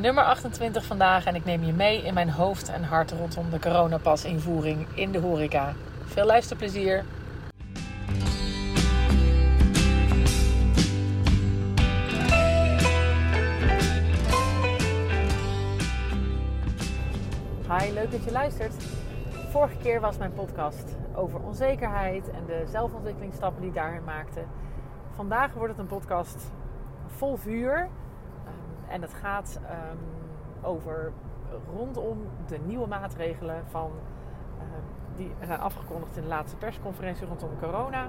nummer 28 vandaag en ik neem je mee in mijn hoofd en hart rondom de coronapas-invoering in de horeca. Veel luisterplezier! Hi, leuk dat je luistert. Vorige keer was mijn podcast over onzekerheid en de zelfontwikkelingsstappen die ik daarin maakte. Vandaag wordt het een podcast vol vuur en het gaat um, over rondom de nieuwe maatregelen van, uh, die zijn afgekondigd in de laatste persconferentie rondom corona.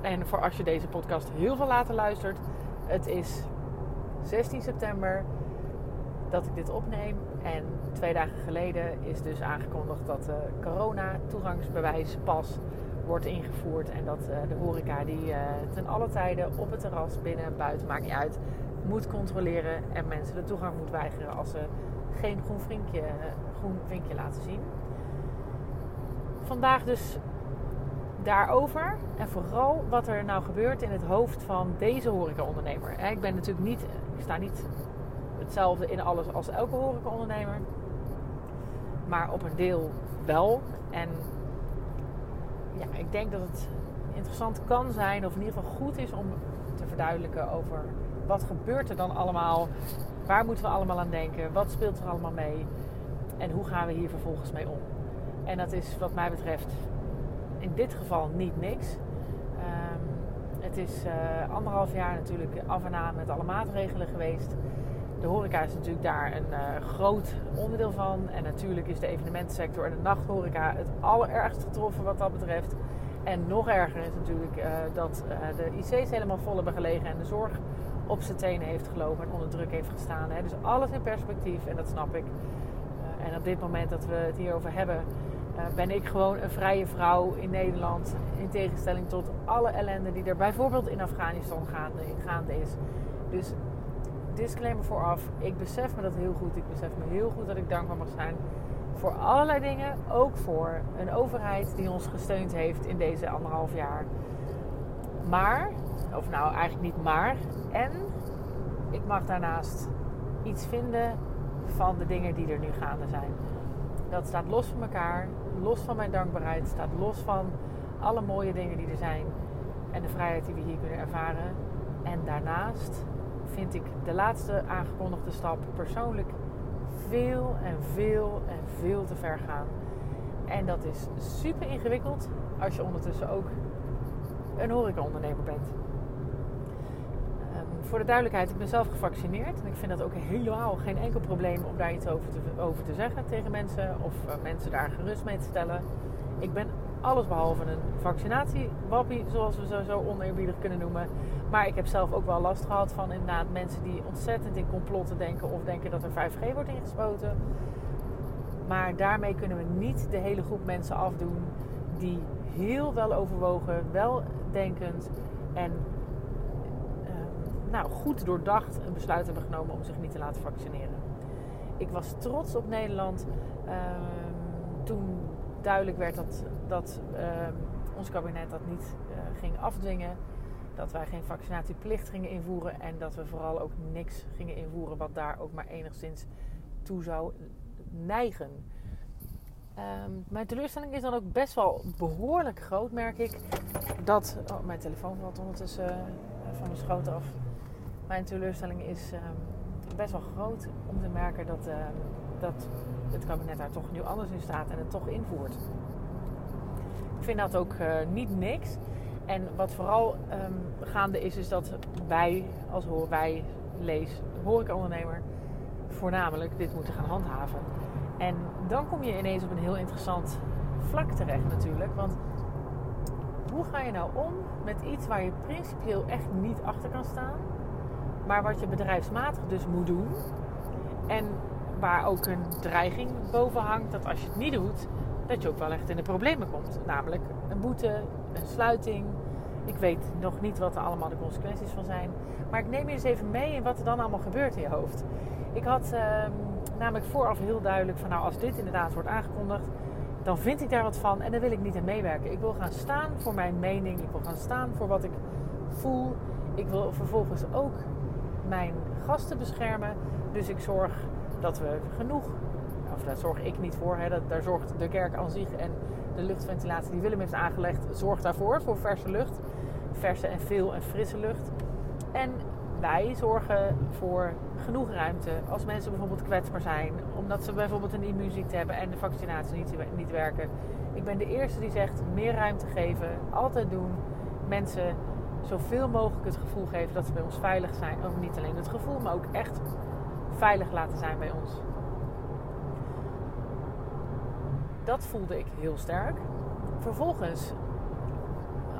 En voor als je deze podcast heel veel later luistert, het is 16 september dat ik dit opneem. En twee dagen geleden is dus aangekondigd dat de corona-toegangsbewijs pas wordt ingevoerd. En dat uh, de horeca die uh, ten alle tijden op het terras, binnen en buiten, maakt niet uit, moet controleren en mensen de toegang moet weigeren als ze geen groen vinkje, groen vinkje laten zien. Vandaag dus daarover en vooral wat er nou gebeurt in het hoofd van deze horecaondernemer. Ik ben natuurlijk niet, ik sta niet hetzelfde in alles als elke horecaondernemer, maar op een deel wel. En ja, ik denk dat het interessant kan zijn, of in ieder geval goed is om te verduidelijken over wat gebeurt er dan allemaal? Waar moeten we allemaal aan denken? Wat speelt er allemaal mee? En hoe gaan we hier vervolgens mee om? En dat is wat mij betreft in dit geval niet niks. Um, het is uh, anderhalf jaar natuurlijk af en aan met alle maatregelen geweest. De horeca is natuurlijk daar een uh, groot onderdeel van. En natuurlijk is de evenementsector en de nachthoreca het allerergst getroffen wat dat betreft. En nog erger is natuurlijk uh, dat de IC's helemaal vol hebben gelegen en de zorg op zijn tenen heeft gelopen en onder druk heeft gestaan. Hè. Dus alles in perspectief en dat snap ik. Uh, en op dit moment dat we het hierover hebben, uh, ben ik gewoon een vrije vrouw in Nederland. In tegenstelling tot alle ellende die er bijvoorbeeld in Afghanistan gaande is. Dus disclaimer vooraf. Ik besef me dat heel goed. Ik besef me heel goed dat ik dankbaar mag zijn voor allerlei dingen. Ook voor een overheid die ons gesteund heeft in deze anderhalf jaar. Maar, of nou eigenlijk niet maar, en ik mag daarnaast iets vinden van de dingen die er nu gaande zijn. Dat staat los van elkaar, los van mijn dankbaarheid, staat los van alle mooie dingen die er zijn en de vrijheid die we hier kunnen ervaren. En daarnaast vind ik de laatste aangekondigde stap persoonlijk veel en veel en veel te ver gaan. En dat is super ingewikkeld als je ondertussen ook een horecaondernemer bent voor de duidelijkheid, ik ben zelf gevaccineerd. En ik vind dat ook helemaal geen enkel probleem om daar iets over te, over te zeggen tegen mensen. Of uh, mensen daar gerust mee te stellen. Ik ben allesbehalve een vaccinatiewappie, zoals we zo, zo oneerbiedig kunnen noemen. Maar ik heb zelf ook wel last gehad van inderdaad mensen die ontzettend in complotten denken. Of denken dat er 5G wordt ingespoten. Maar daarmee kunnen we niet de hele groep mensen afdoen die heel wel overwogen, wel en nou, goed doordacht een besluit hebben genomen om zich niet te laten vaccineren. Ik was trots op Nederland uh, toen duidelijk werd dat, dat uh, ons kabinet dat niet uh, ging afdwingen. Dat wij geen vaccinatieplicht gingen invoeren en dat we vooral ook niks gingen invoeren wat daar ook maar enigszins toe zou neigen. Um, mijn teleurstelling is dan ook best wel behoorlijk groot, merk ik. Dat. Oh, mijn telefoon valt ondertussen uh, van mijn schoot af mijn teleurstelling is ehm, best wel groot om te merken dat, ehm, dat het kabinet daar toch nu anders in staat en het toch invoert. Ik vind dat ook uh, niet niks. En wat vooral gaande is, is dat wij als hoor, wij lees, horecaondernemer, voornamelijk dit moeten gaan handhaven. En dan kom je ineens op een heel interessant vlak terecht natuurlijk. Want hoe ga je nou om met iets waar je principieel echt niet achter kan staan? maar wat je bedrijfsmatig dus moet doen. En waar ook een dreiging boven hangt dat als je het niet doet, dat je ook wel echt in de problemen komt. Namelijk een boete, een sluiting. Ik weet nog niet wat er allemaal de consequenties van zijn. Maar ik neem je eens even mee in wat er dan allemaal gebeurt in je hoofd. Ik had uh, namelijk vooraf heel duidelijk van nou als dit inderdaad wordt aangekondigd, dan vind ik daar wat van en dan wil ik niet aan meewerken. Ik wil gaan staan voor mijn mening. Ik wil gaan staan voor wat ik voel. Ik wil vervolgens ook mijn gasten beschermen. Dus ik zorg dat we genoeg, of daar zorg ik niet voor, hè, dat, daar zorgt de kerk aan zich en de luchtventilatie die Willem heeft aangelegd, zorgt daarvoor, voor verse lucht. Verse en veel en frisse lucht. En wij zorgen voor genoeg ruimte als mensen bijvoorbeeld kwetsbaar zijn, omdat ze bijvoorbeeld een immuunziekte hebben en de vaccinatie niet, niet werken. Ik ben de eerste die zegt meer ruimte geven, altijd doen. Mensen zoveel mogelijk het gevoel geven dat ze bij ons veilig zijn. Of niet alleen het gevoel, maar ook echt veilig laten zijn bij ons. Dat voelde ik heel sterk. Vervolgens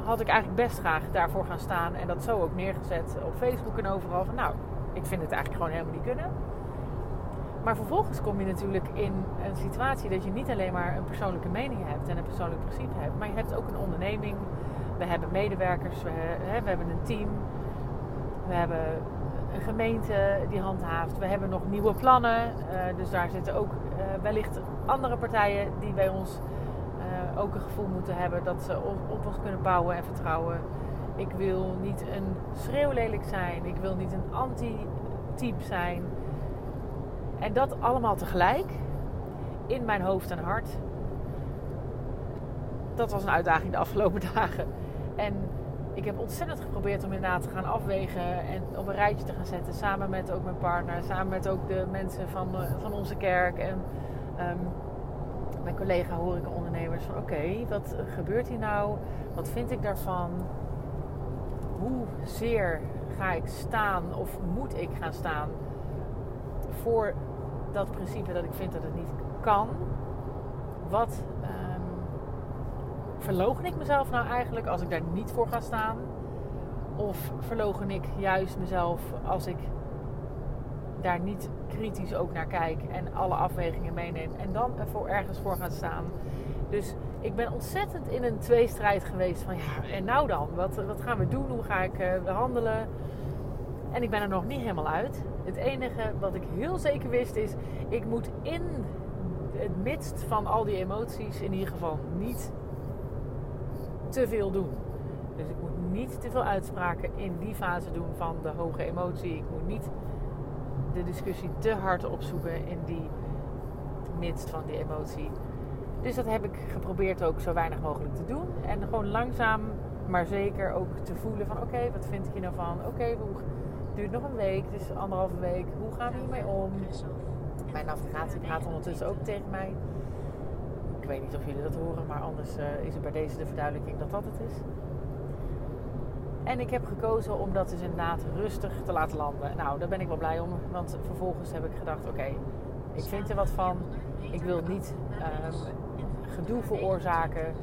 had ik eigenlijk best graag daarvoor gaan staan en dat zo ook neergezet op Facebook en overal. Van nou, ik vind het eigenlijk gewoon helemaal niet kunnen. Maar vervolgens kom je natuurlijk in een situatie dat je niet alleen maar een persoonlijke mening hebt en een persoonlijk principe hebt, maar je hebt ook een onderneming. We hebben medewerkers, we, hebben een team, we hebben een gemeente die handhaaft, we hebben nog nieuwe plannen. Uh, dus daar zitten ook uh, wellicht andere partijen die bij ons ook een gevoel moeten hebben dat ze op, ons kunnen bouwen en vertrouwen. Ik wil niet een schreeuwlelijk zijn, ik wil niet een anti-type zijn. En dat allemaal tegelijk in mijn hoofd en hart. Dat was een uitdaging de afgelopen dagen. En ik heb ontzettend geprobeerd om inderdaad te gaan afwegen en op een rijtje te gaan zetten. Samen met ook mijn partner, samen met ook de mensen van, van onze kerk en um, mijn collega horeca-ondernemers. Van oké, wat gebeurt hier nou? Wat vind ik daarvan? Hoe zeer ga ik staan of moet ik gaan staan voor dat principe dat ik vind dat het niet kan. Wat um, verlogen ik mezelf nou eigenlijk als ik daar niet voor ga staan? Of verlogen ik juist mezelf als ik daar niet kritisch ook naar kijk en alle afwegingen meeneem en dan ervoor ergens voor ga staan? Dus ik ben ontzettend in een tweestrijd geweest van ja, en nou dan? Wat, wat gaan we doen? Hoe ga ik uh, handelen? En ik ben er nog niet helemaal uit. Het enige wat ik heel zeker wist is, ik moet in het midst van al die emoties in ieder geval niet te veel doen. Dus ik moet niet te veel uitspraken in die fase doen van de hoge emotie. Ik moet niet de discussie te hard opzoeken in die midst van die emotie. Dus dat heb ik geprobeerd ook zo weinig mogelijk te doen. En gewoon langzaam, maar zeker ook te voelen van oké, wat vind ik hier nou van? Oké, hoe duurt nog een week, dus anderhalve week. Hoe gaan we hiermee om? Mijn navigatie praat ondertussen ook tegen mij. Ik weet niet of jullie dat horen, maar anders uh, is er bij deze de verduidelijking dat dat het is. En ik heb gekozen om dat dus inderdaad rustig te laten landen. Nou, daar ben ik wel blij om, want vervolgens heb ik gedacht: oké, ik vind er wat van. Ik wil niet um, gedoe veroorzaken,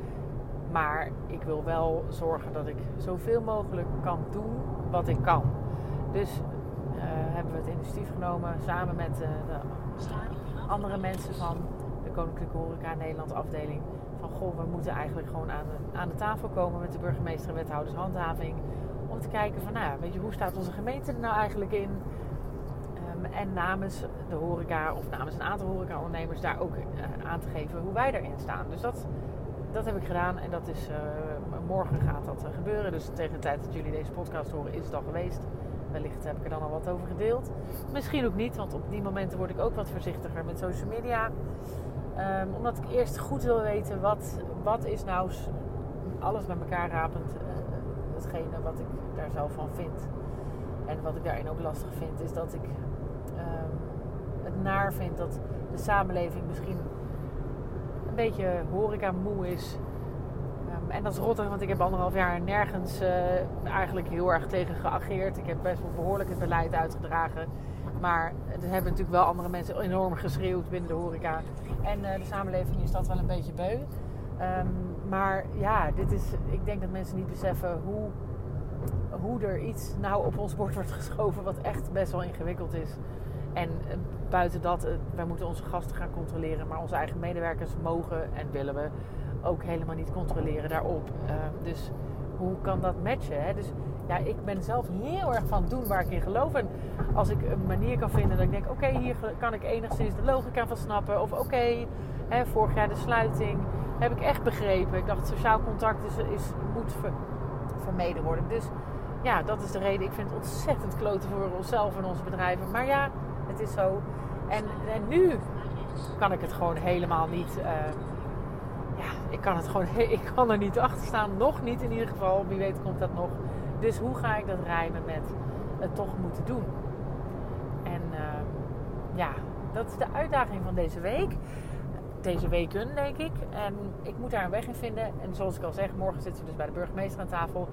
maar ik wil wel zorgen dat ik zoveel mogelijk kan doen wat ik kan. Dus uh, hebben we het initiatief genomen samen met uh, de andere mensen van de Koninklijke Horeca Nederland afdeling. Van goh, we moeten eigenlijk gewoon aan de, aan de tafel komen met de burgemeester en wethouders handhaving. Om te kijken van, nou weet je, hoe staat onze gemeente er nou eigenlijk in? Um, en namens de horeca of namens een aantal horeca-ondernemers daar ook uh, aan te geven hoe wij erin staan. Dus dat, dat heb ik gedaan en dat is, morgen gaat dat gebeuren. Dus tegen de tijd dat jullie deze podcast horen is het al geweest. Wellicht heb ik er dan al wat over gedeeld. Misschien ook niet, want op die momenten word ik ook wat voorzichtiger met social media. Um, omdat ik eerst goed wil weten wat, wat is nou alles bij elkaar rapend uh, hetgene wat ik daar zelf van vind. En wat ik daarin ook lastig vind, is dat ik um, het naar vind dat de samenleving misschien een beetje horeca moe is en dat is rottig, want ik heb anderhalf jaar nergens uh, eigenlijk heel erg tegen geageerd. Ik heb best wel behoorlijk het beleid uitgedragen. Maar er hebben natuurlijk wel andere mensen enorm geschreeuwd binnen de horeca. En uh, de samenleving is dat wel een beetje beu. Um, maar ja, dit is, ik denk dat mensen niet beseffen hoe, hoe er iets nou op ons bord wordt geschoven wat echt best wel ingewikkeld is. En uh, buiten dat, wij moeten onze gasten gaan controleren, maar onze eigen medewerkers mogen en willen we ook helemaal niet controleren daarop. Uh, dus hoe kan dat matchen? Hè? Dus ja, ik ben zelf heel erg van doen waar ik in geloof. En als ik een manier kan vinden dat ik denk, oké, hier kan ik enigszins de logica van snappen. Of oké, vorig jaar de sluiting heb ik echt begrepen. Ik dacht, sociaal contact is, is moet ver, vermeden worden. Dus ja, dat is de reden. Ik vind het ontzettend kloten voor onszelf en onze bedrijven. Maar ja, het is zo. En, nu kan ik het gewoon helemaal niet. Uh, ja, ik kan het gewoon. Ik kan er niet achter staan. Nog niet in ieder geval. Wie weet komt dat nog. Dus hoe ga ik dat rijmen met het toch moeten doen? En uh, ja, dat is de uitdaging van deze week. Deze weken, denk ik. En ik moet daar een weg in vinden. En zoals ik al zeg, morgen zitten we dus bij de burgemeester aan tafel.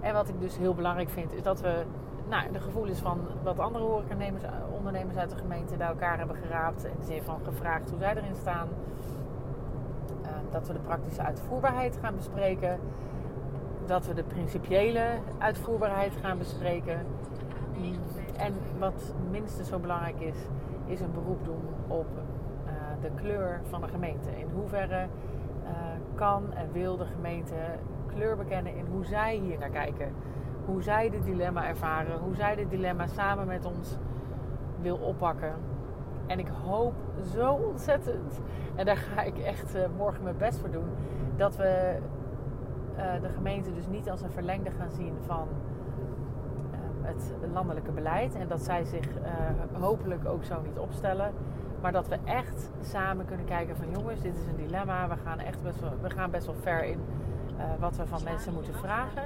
En wat ik dus heel belangrijk vind, is dat we nou, de gevoelens van wat andere horecaondernemers uit de gemeente bij elkaar hebben geraapt. De zin van gevraagd hoe zij erin staan. Uh, dat we de praktische uitvoerbaarheid gaan bespreken. Dat we de principiële uitvoerbaarheid gaan bespreken. En wat minstens zo belangrijk is, is een beroep doen op uh, de kleur van de gemeente. In hoeverre uh, kan en wil de gemeente kleur bekennen in hoe zij hier naar kijken. Hoe zij dit dilemma ervaren. Hoe zij dit dilemma samen met ons wil oppakken. En ik hoop zo ontzettend, en daar ga ik echt uh, morgen mijn best voor doen, dat we de gemeente dus niet als een verlengde gaan zien van uh, het landelijke beleid. En dat zij zich hopelijk ook zo niet opstellen. Maar dat we echt samen kunnen kijken van jongens, dit is een dilemma. We gaan echt best wel, we gaan best wel ver in wat we van mensen moeten vragen.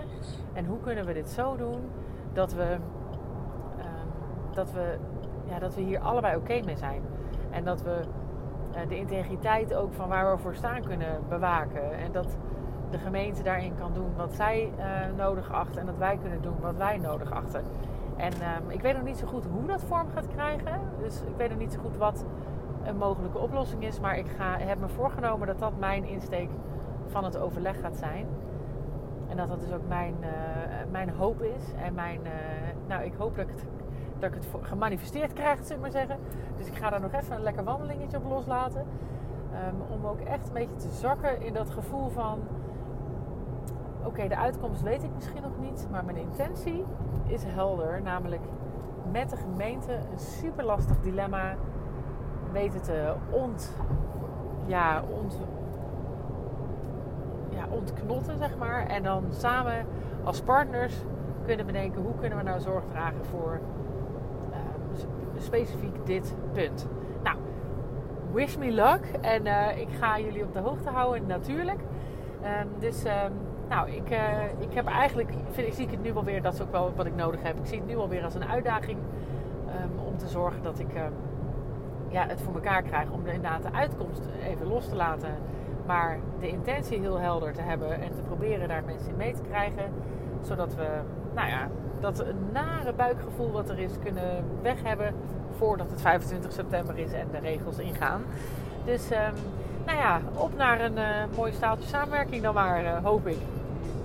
En hoe kunnen we dit zo doen dat we, uh, dat we, ja, dat we hier allebei oké mee zijn. En dat we de integriteit ook van waar we voor staan kunnen bewaken. En dat de gemeente daarin kan doen wat zij eh, nodig achten. En dat wij kunnen doen wat wij nodig achten. En ehm, ik weet nog niet zo goed hoe dat vorm gaat krijgen. Dus ik weet nog niet zo goed wat een mogelijke oplossing is. Maar ik ga, heb me voorgenomen dat dat mijn insteek van het overleg gaat zijn. En dat dat dus ook mijn, uh, mijn hoop is. En mijn, uh, nou, ik hoop dat ik het, dat ik het gemanifesteerd krijg, zullen maar zeggen. Dus ik ga daar nog even een lekker wandelingetje op loslaten. Um, om ook echt een beetje te zakken in dat gevoel van... Oké, de uitkomst weet ik misschien nog niet. Maar mijn intentie is helder. Namelijk met de gemeente een super lastig dilemma weten te ont... Ja, ont, ja, ontknotten, zeg maar. En dan samen als partners kunnen bedenken hoe kunnen we nou zorg dragen voor uh, specifiek dit punt. Nou, wish me luck. En uh, ik ga jullie op de hoogte houden, natuurlijk. Um, dus um, nou, ik, uh, ik heb eigenlijk, vind, ik zie ik het nu alweer, dat is ook wel wat ik nodig heb. Ik zie het nu alweer als een uitdaging um, om te zorgen dat ik ja, het voor elkaar krijg om de, inderdaad de uitkomst even los te laten maar de intentie heel helder te hebben en te proberen daar mensen in mee te krijgen. Zodat we, nou ja, dat nare buikgevoel wat er is kunnen weg hebben voordat het 25 september is en de regels ingaan. Dus, um, nou ja, op naar een uh, mooi staaltje samenwerking dan maar, uh, hoop ik.